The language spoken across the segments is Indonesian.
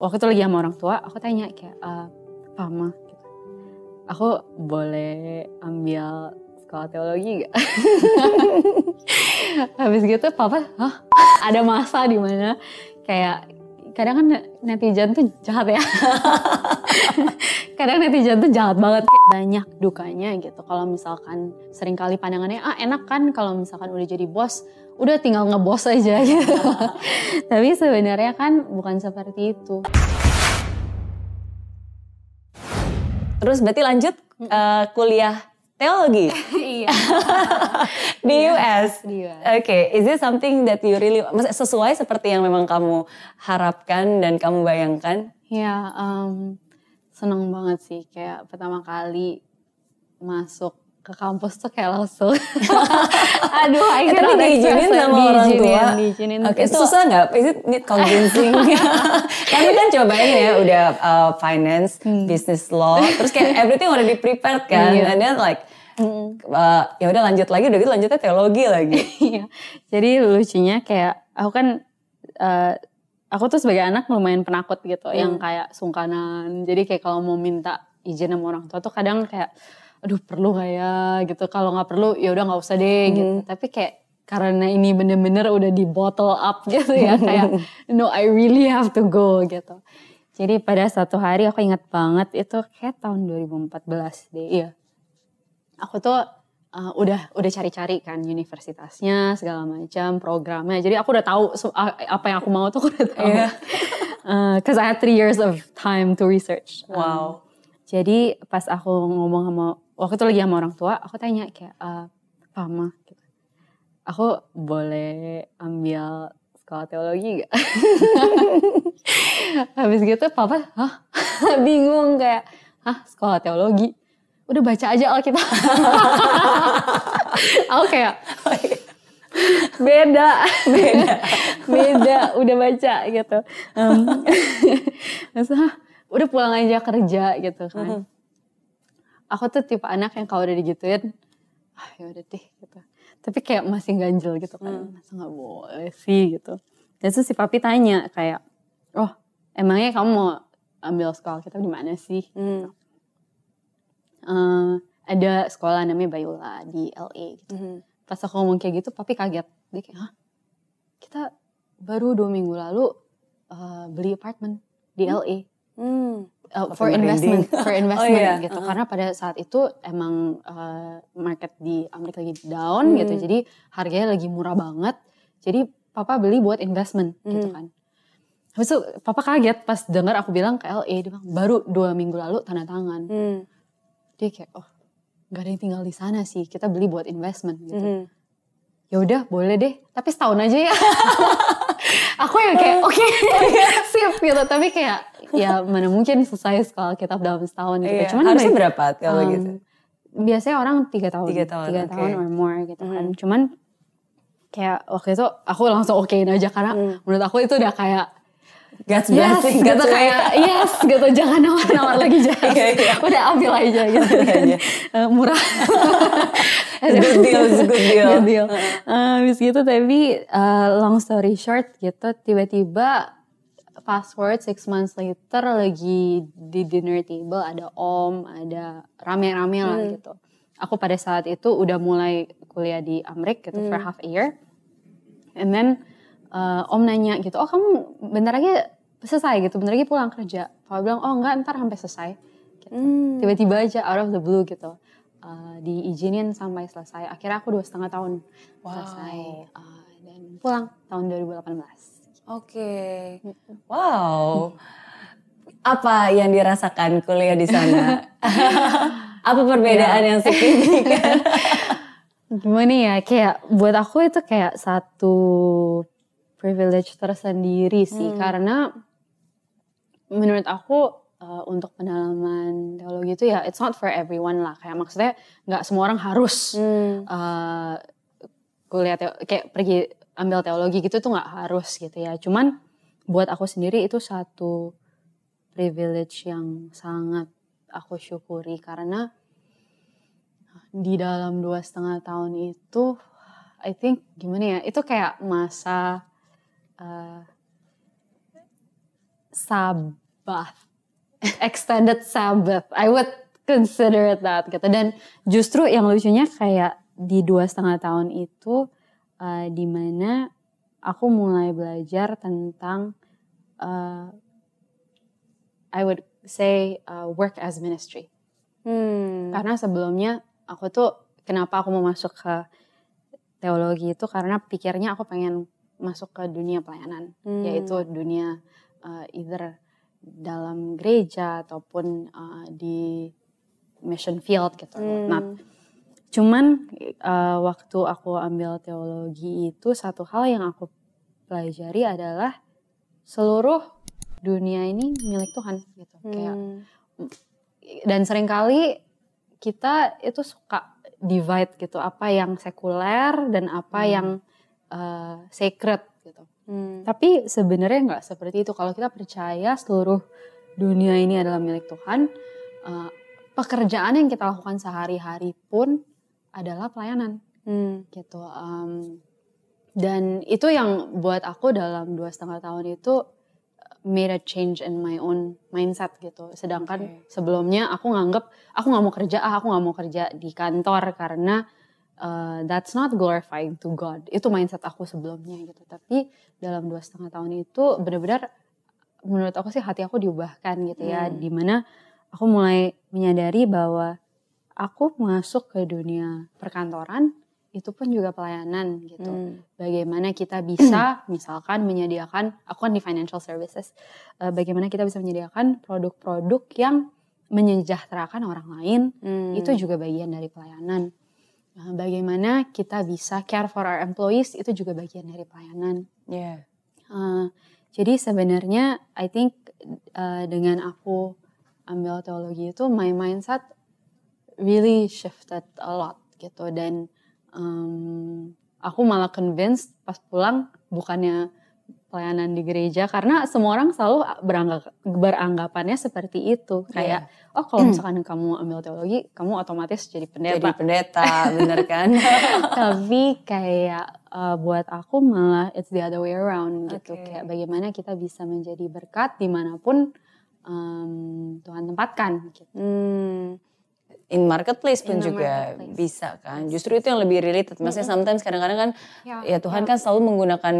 waktu itu lagi sama orang tua aku tanya kayak uh, Pama gitu. aku boleh ambil sekolah teologi gak? habis gitu papa Hah? ada masa di mana kayak kadang kan netizen tuh jahat ya kadang netizen tuh jahat banget banyak dukanya gitu kalau misalkan sering kali pandangannya ah enak kan kalau misalkan udah jadi bos udah tinggal ngebos aja gitu tapi sebenarnya kan bukan seperti itu terus berarti lanjut uh, kuliah teologi iya di US. Di US. Oke, okay. is this something that you really sesuai seperti yang memang kamu harapkan dan kamu bayangkan? Ya, um, seneng banget sih. Kayak pertama kali masuk ke kampus tuh kayak langsung. Aduh eh, tapi diizinin sama orang tua. diizinin oke okay, susah nggak? Is it need convincing? Kami kan cobain ya udah uh, finance hmm. business law terus kayak everything udah di prepared kan. Yeah. and then like uh, ya udah lanjut lagi udah gitu lanjutnya teologi lagi. Iya. jadi lucunya kayak aku kan uh, aku tuh sebagai anak lumayan penakut gitu hmm. yang kayak sungkanan. Jadi kayak kalau mau minta izin sama orang tua tuh kadang kayak aduh perlu gak ya? Gitu. Kalau nggak perlu ya udah nggak usah deh hmm. gitu. Tapi kayak karena ini bener-bener udah di bottle up gitu ya kayak no I really have to go gitu. Jadi pada satu hari aku ingat banget itu kayak tahun 2014 deh. Iya. Aku tuh uh, udah udah cari-cari kan universitasnya segala macam programnya. Jadi aku udah tahu apa yang aku mau tuh aku udah tahu. Yeah. uh, cause I had three years of time to research. Wow. Um, jadi pas aku ngomong sama waktu itu lagi sama orang tua aku tanya kayak uh, Pama gitu aku boleh ambil sekolah teologi gak? Habis gitu papa, hah? Bingung kayak, hah sekolah teologi? udah baca aja Alkitab. aku kayak beda, beda, beda, udah baca gitu. Um, udah pulang aja kerja gitu kan. Uh-huh. Aku tuh tipe anak yang kalau udah digituin, ah ya udah deh gitu. Tapi kayak masih ganjel gitu kan, hmm. masa nggak boleh sih gitu. Dan terus si papi tanya kayak, oh emangnya kamu mau ambil sekolah kita di mana sih? Hmm uh, ada sekolah namanya Bayula di LA gitu. Mm -hmm. Pas aku ngomong kayak gitu, papi kaget. Dia kayak, hah? Kita baru dua minggu lalu uh, beli apartemen di hmm. LA. Hmm. Uh, for investment, for investment oh, iya. gitu. Uh -huh. Karena pada saat itu emang uh, market di Amerika lagi down hmm. gitu. Jadi harganya lagi murah banget. Jadi papa beli buat investment gitu hmm. gitu kan. Habis itu papa kaget pas dengar aku bilang ke LA, dia bilang baru dua minggu lalu tanda tangan. Hmm dia kayak oh nggak ada yang tinggal di sana sih kita beli buat investment gitu mm -hmm. ya udah boleh deh tapi setahun aja ya aku yang kayak oke okay, sip gitu tapi kayak ya mana mungkin selesai sekolah kitab dalam setahun gitu iya. cuman harusnya berapa kalau um, gitu biasanya orang tiga tahun tiga tahun, tiga okay. tahun or more gitu mm. kan cuman kayak waktu itu aku langsung okein aja karena mm. menurut aku itu udah kayak God's blessing. Yes, gitu kayak yes gitu jangan nawar-nawar lagi jangan. yeah, yeah. Udah ambil aja gitu. Kan. uh, murah. good deal, good deal. Good deal. Uh, habis gitu tapi uh, long story short gitu tiba-tiba fast forward six months later lagi di dinner table ada om, ada rame-rame lah hmm. gitu. Aku pada saat itu udah mulai kuliah di Amerika gitu hmm. for half a year. And then uh, om nanya gitu, oh kamu bentar lagi selesai gitu, bentar lagi pulang kerja. Papa bilang, oh enggak ntar sampai selesai. Gitu. Hmm. Tiba-tiba aja out of the blue gitu. Uh, diizinin sampai selesai. Akhirnya aku dua setengah tahun wow. selesai. Uh, dan pulang tahun 2018. Oke. Okay. Wow. Apa yang dirasakan kuliah di sana? Apa perbedaan yang signifikan? Gimana ya, kayak buat aku itu kayak satu privilege tersendiri sih hmm. karena menurut aku uh, untuk pendalaman teologi itu ya it's not for everyone lah kayak maksudnya nggak semua orang harus hmm. uh, kuliah kayak pergi ambil teologi gitu tuh nggak harus gitu ya cuman buat aku sendiri itu satu privilege yang sangat aku syukuri karena di dalam dua setengah tahun itu I think gimana ya itu kayak masa uh, Sabbath, extended Sabbath. I would consider it that gitu. Dan justru yang lucunya kayak di dua setengah tahun itu uh, di mana aku mulai belajar tentang uh, I would say uh, work as ministry. Hmm. Karena sebelumnya aku tuh kenapa aku mau masuk ke teologi itu karena pikirnya aku pengen masuk ke dunia pelayanan, hmm. yaitu dunia uh, either dalam gereja ataupun uh, di mission field gitu. Hmm. Nah, cuman uh, waktu aku ambil teologi itu satu hal yang aku pelajari adalah seluruh dunia ini milik Tuhan gitu. Hmm. Kayak dan sering kali kita itu suka divide gitu apa yang sekuler dan apa hmm. yang uh, sacred gitu. Hmm. Tapi sebenarnya nggak seperti itu. Kalau kita percaya seluruh dunia ini adalah milik Tuhan, uh, pekerjaan yang kita lakukan sehari-hari pun adalah pelayanan, hmm. gitu. Um, dan itu yang buat aku dalam dua setengah tahun itu made a change in my own mindset gitu. Sedangkan okay. sebelumnya aku nganggep aku nggak mau kerja, ah aku nggak mau kerja di kantor karena uh, that's not glorifying to God. Itu mindset aku sebelumnya gitu. Tapi dalam dua setengah tahun itu benar-benar menurut aku sih hati aku diubahkan gitu ya, hmm. di mana aku mulai menyadari bahwa aku masuk ke dunia perkantoran itu pun juga pelayanan gitu. Hmm. Bagaimana kita bisa misalkan menyediakan, aku kan di financial services, uh, bagaimana kita bisa menyediakan produk-produk yang menyejahterakan orang lain, hmm. itu juga bagian dari pelayanan. Uh, bagaimana kita bisa care for our employees, itu juga bagian dari pelayanan. Yeah. Uh, jadi sebenarnya I think uh, dengan aku ambil teologi itu, my mindset really shifted a lot gitu. Dan um, aku malah convinced pas pulang bukannya pelayanan di gereja karena semua orang selalu beranggap, beranggapannya seperti itu. Kayak yeah. oh kalau misalkan kamu ambil teologi kamu otomatis jadi pendeta. Jadi pendeta bener kan? Tapi kayak uh, buat aku malah it's the other way around gitu. Kayak bagaimana kita bisa menjadi berkat di mana pun um, Tuhan tempatkan gitu. Hmm in marketplace pun in juga marketplace. bisa kan. Justru itu yang lebih related. Maksudnya sometimes kadang-kadang kan yeah. ya Tuhan yeah. kan selalu menggunakan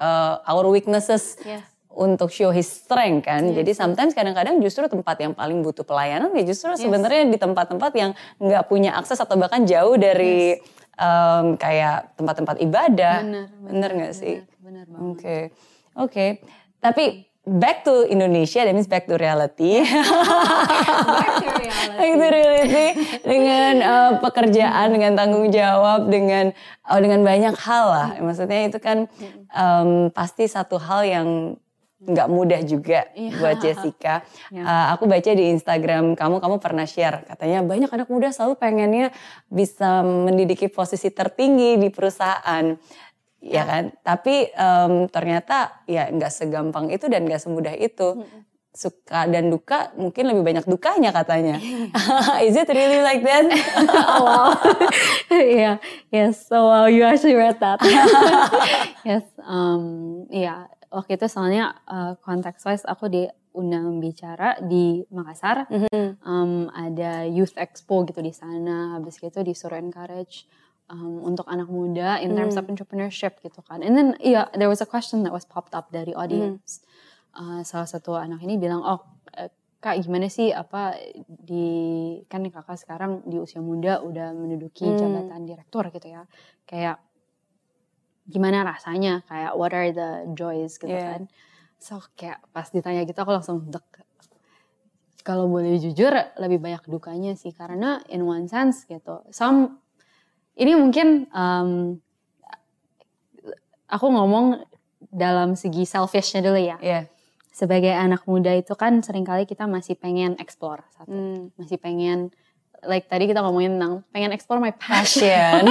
uh, our weaknesses yes. untuk show his strength kan. Yes. Jadi sometimes kadang-kadang justru tempat yang paling butuh pelayanan ya justru yes. sebenarnya di tempat-tempat yang nggak punya akses atau bahkan jauh dari yes. um, kayak tempat-tempat ibadah. Bener, nggak sih? Bener banget. Oke, okay. oke. Okay. Tapi back to Indonesia, that means back to reality. back to reality. back to reality dengan uh, pekerjaan, dengan tanggung jawab, dengan oh, dengan banyak hal lah. Maksudnya itu kan um, pasti satu hal yang nggak mudah juga yeah. buat Jessica. Yeah. Uh, aku baca di Instagram kamu, kamu pernah share katanya banyak anak muda selalu pengennya bisa mendidiki posisi tertinggi di perusahaan ya kan? Tapi um, ternyata ya nggak segampang itu dan nggak semudah itu. Suka dan duka mungkin lebih banyak dukanya katanya. Is it really like that? Oh, wow. Yeah yes so wow you actually read that. Yes um iya. Yeah. waktu itu soalnya uh, context wise aku diundang bicara di Makassar. Mm -hmm. um, ada youth expo gitu di sana. Habis gitu disuruh encourage um, untuk anak muda in terms mm. of entrepreneurship gitu kan. And then yeah, there was a question that was popped up dari audience. Mm. Uh, salah satu anak ini bilang, oh eh, kak gimana sih apa di kan kakak sekarang di usia muda udah menduduki mm. jabatan direktur gitu ya. Kayak gimana rasanya kayak what are the joys gitu yeah. kan. So kayak pas ditanya gitu aku langsung dek kalau boleh jujur lebih banyak dukanya sih karena in one sense gitu some ini mungkin um, aku ngomong dalam segi selfishnya dulu ya. Yeah. Sebagai anak muda itu kan sering kali kita masih pengen explore satu, hmm. masih pengen like tadi kita ngomongin tentang pengen explore my passion.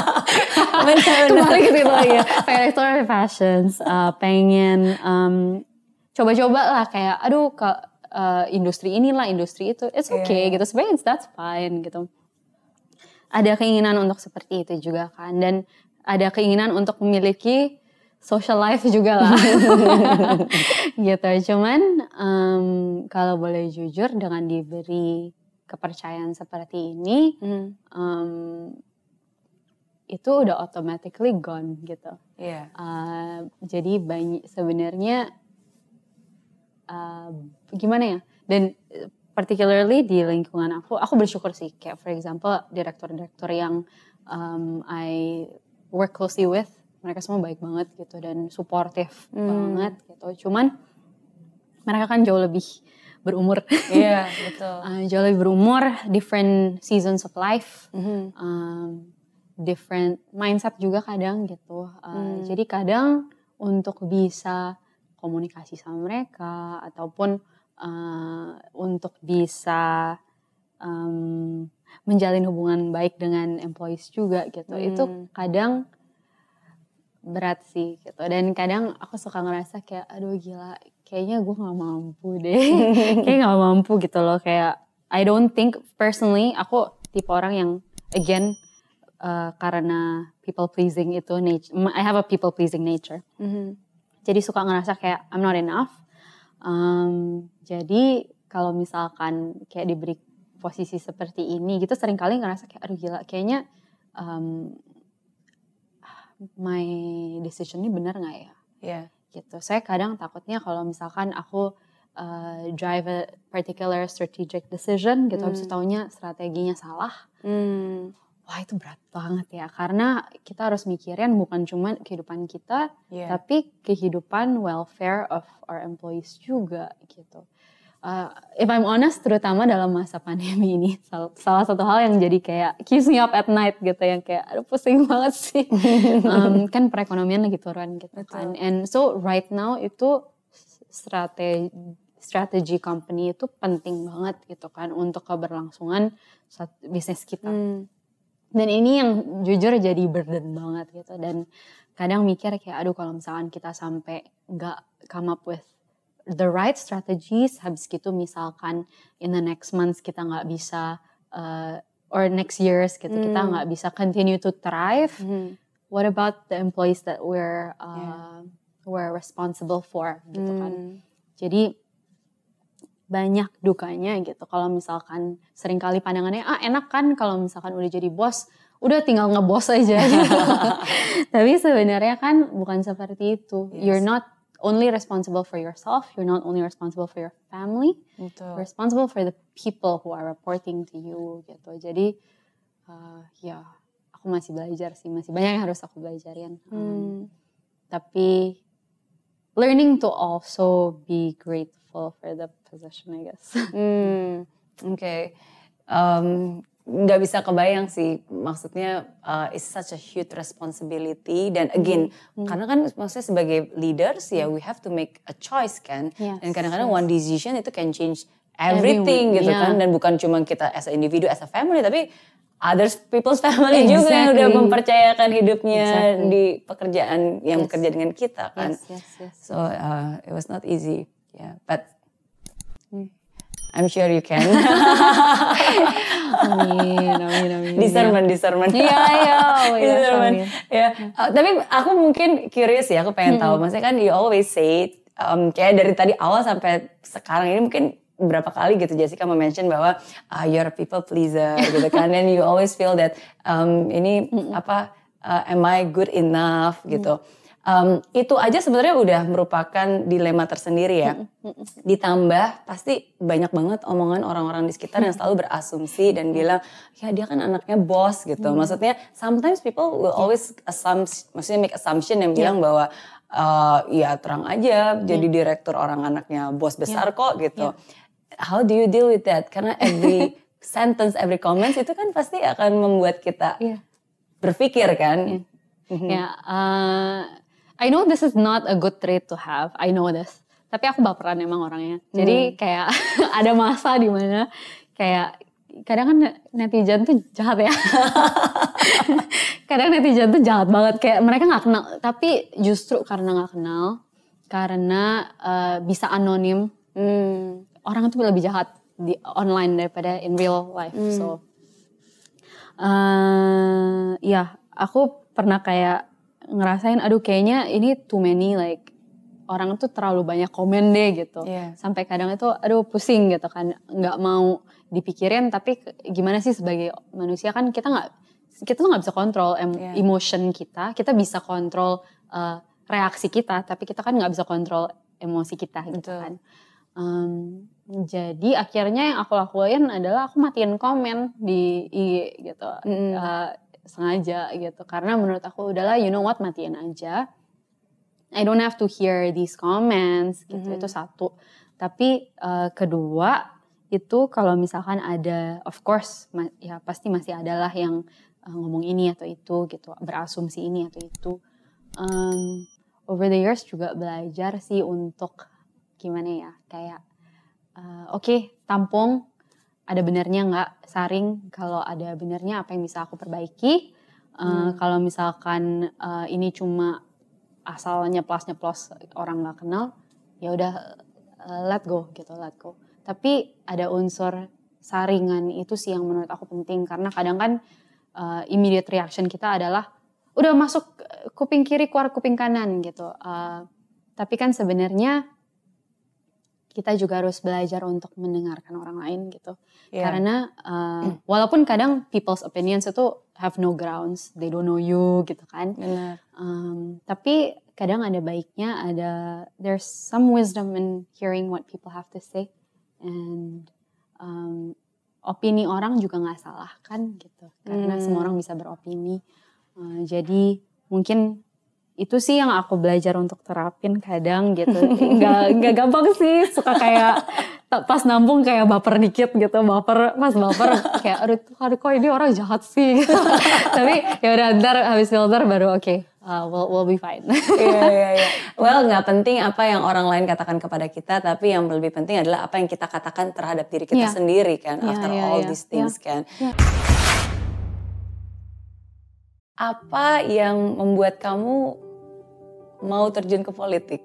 Kembali ke situ lagi ya. Pengen explore my passions, uh, pengen um, coba-coba lah kayak aduh ke uh, industri inilah, industri itu. It's okay yeah. gitu. Sebenarnya that's fine gitu ada keinginan untuk seperti itu juga kan dan ada keinginan untuk memiliki social life juga lah. gitu. Cuman um, kalau boleh jujur dengan diberi kepercayaan seperti ini, hmm. um, itu udah automatically gone gitu. Yeah. Uh, jadi banyak sebenarnya uh, gimana ya? Dan particularly di lingkungan aku, aku bersyukur sih kayak for example direktur-direktur yang um, I work closely with, mereka semua baik banget gitu dan supportive hmm. banget gitu. Cuman mereka kan jauh lebih berumur. Iya yeah, betul. uh, jauh lebih berumur, different seasons of life, mm -hmm. um, different mindset juga kadang gitu. Uh, mm. Jadi kadang untuk bisa komunikasi sama mereka ataupun uh, untuk bisa um, menjalin hubungan baik dengan employees juga gitu. Mm. Itu kadang berat sih gitu. Dan kadang aku suka ngerasa kayak aduh gila kayaknya gue nggak mampu deh kayak nggak mampu gitu loh kayak I don't think personally aku tipe orang yang again uh, karena people pleasing itu nature I have a people pleasing nature mm-hmm. jadi suka ngerasa kayak I'm not enough um, jadi kalau misalkan kayak diberi posisi seperti ini gitu sering kali ngerasa kayak aduh gila kayaknya um, my decision ini benar nggak ya? Yeah gitu. Saya kadang takutnya kalau misalkan aku uh, drive a particular strategic decision gitu, hmm. habis taunya strateginya salah. Hmm. Wah itu berat banget ya, karena kita harus mikirin bukan cuma kehidupan kita, yeah. tapi kehidupan welfare of our employees juga gitu uh, if I'm honest terutama dalam masa pandemi ini salah, salah satu hal yang jadi kayak keeps me up at night gitu yang kayak aduh pusing banget sih um, kan perekonomian lagi turun gitu Betul. kan and so right now itu strategi strategi company itu penting banget gitu kan untuk keberlangsungan bisnis kita hmm. Dan ini yang jujur jadi burden banget gitu dan kadang mikir kayak aduh kalau misalkan kita sampai nggak come up with the right strategies habis gitu misalkan in the next months kita nggak bisa uh, or next years gitu mm. kita hmm. nggak bisa continue to thrive mm. what about the employees that we're uh, yeah. we're responsible for gitu kan hmm. jadi banyak dukanya gitu kalau misalkan sering kali pandangannya ah enak kan kalau misalkan udah jadi bos udah tinggal ngebos aja gitu. tapi sebenarnya kan bukan seperti itu yes. you're not only responsible for yourself. You're not only responsible for your family. Betul. You're responsible for the people who are reporting to you gitu. Jadi uh, ya aku masih belajar sih, masih banyak yang harus aku belajarin. Um, hmm. Tapi learning to also be grateful for the position, I guess. Hmm. Oke. Okay. Um, nggak bisa kebayang sih maksudnya uh, it's such a huge responsibility dan again hmm. karena kan maksudnya sebagai leaders ya we have to make a choice kan yes, dan kadang-kadang yes. one decision itu can change everything Everyone, gitu yeah. kan dan bukan cuma kita as a individu as a family tapi others people's family exactly. juga yang udah mempercayakan hidupnya exactly. di pekerjaan yang yes. bekerja dengan kita kan yes, yes, yes. so uh, it was not easy yeah but. I'm sure you can. amin, amin, amin. Discernment, discernment. Iya, iya. Oh, iya discernment. Ya. Uh, tapi aku mungkin curious ya, aku pengen tahu. Maksudnya kan you always say, um, kayak dari tadi awal sampai sekarang ini mungkin berapa kali gitu Jessica mention bahwa uh, you're a people pleaser gitu kan. And you always feel that um, ini apa, uh, am I good enough gitu. Mm um, itu aja sebenarnya udah merupakan dilema tersendiri ya. Ditambah pasti banyak banget omongan orang-orang di sekitar yang selalu berasumsi dan bilang ya dia kan anaknya bos gitu. Mm. Maksudnya sometimes people will always assume, maksudnya make assumption yang bilang bahwa uh, ya terang aja jadi direktur orang anaknya bos besar kok gitu. How do you deal with that? Karena every sentence, every comments itu kan pasti akan membuat kita berpikir kan. Ya, uh, I know this is not a good trait to have. I know this. Tapi aku baperan emang orangnya. Jadi hmm. kayak ada masa di mana kayak kadang kan netizen tuh jahat ya. kadang netizen tuh jahat banget kayak mereka nggak kenal. Tapi justru karena nggak kenal, karena uh, bisa anonim, hmm, orang tuh lebih jahat di online daripada in real life. Hmm. So, uh, ya aku pernah kayak ngerasain aduh kayaknya ini too many like orang tuh terlalu banyak komen deh gitu. Yeah. Sampai kadang itu aduh pusing gitu kan nggak mau dipikirin tapi gimana sih sebagai manusia kan kita nggak kita tuh nggak bisa kontrol em, yeah. emotion kita, kita bisa kontrol uh, reaksi kita, tapi kita kan nggak bisa kontrol emosi kita gitu Betul. kan. Um, jadi akhirnya yang aku lakuin adalah aku matiin komen di IG gitu, mm. uh, sengaja gitu, karena menurut aku udahlah you know what matiin aja. I don't have to hear these comments gitu mm -hmm. itu satu. Tapi uh, kedua itu kalau misalkan ada, of course ya pasti masih adalah yang uh, ngomong ini atau itu gitu, berasumsi ini atau itu. Um, over the years juga belajar sih untuk gimana ya kayak uh, oke okay, tampung ada benernya nggak saring? Kalau ada benernya apa yang bisa aku perbaiki? Uh, hmm. kalau misalkan uh, ini cuma asalnya plusnya plus orang nggak kenal ya udah uh, let go gitu let go. Tapi ada unsur saringan itu sih yang menurut aku penting. Karena kadang kan uh, immediate reaction kita adalah udah masuk kuping kiri keluar kuping kanan gitu. Uh, tapi kan sebenarnya kita juga harus belajar untuk mendengarkan orang lain gitu. Yeah. Karena uh, walaupun kadang people's opinions itu have no grounds, they don't know you gitu kan. Benar. Um, tapi kadang ada baiknya, ada there's some wisdom in hearing what people have to say, and um, opini orang juga nggak salah kan gitu. Karena hmm. semua orang bisa beropini. Uh, jadi mungkin itu sih yang aku belajar untuk terapin kadang gitu nggak nggak gampang sih suka kayak pas nampung kayak baper dikit gitu baper pas baper kayak aduh aduh kok ini orang jahat sih tapi ya udah ntar habis filter baru oke okay, uh, we'll, we'll be fine iya iya iya well nggak penting apa yang orang lain katakan kepada kita tapi yang lebih penting adalah apa yang kita katakan terhadap diri kita yeah. sendiri kan yeah, after yeah, all yeah. these things yeah. kan yeah. apa yang membuat kamu mau terjun ke politik?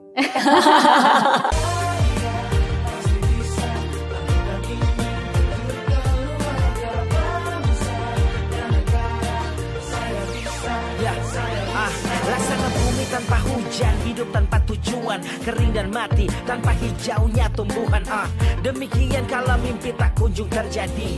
Tanpa hujan, hidup tanpa tujuan, kering dan mati tanpa hijaunya tumbuhan. Ah, demikian kalau mimpi tak kunjung terjadi.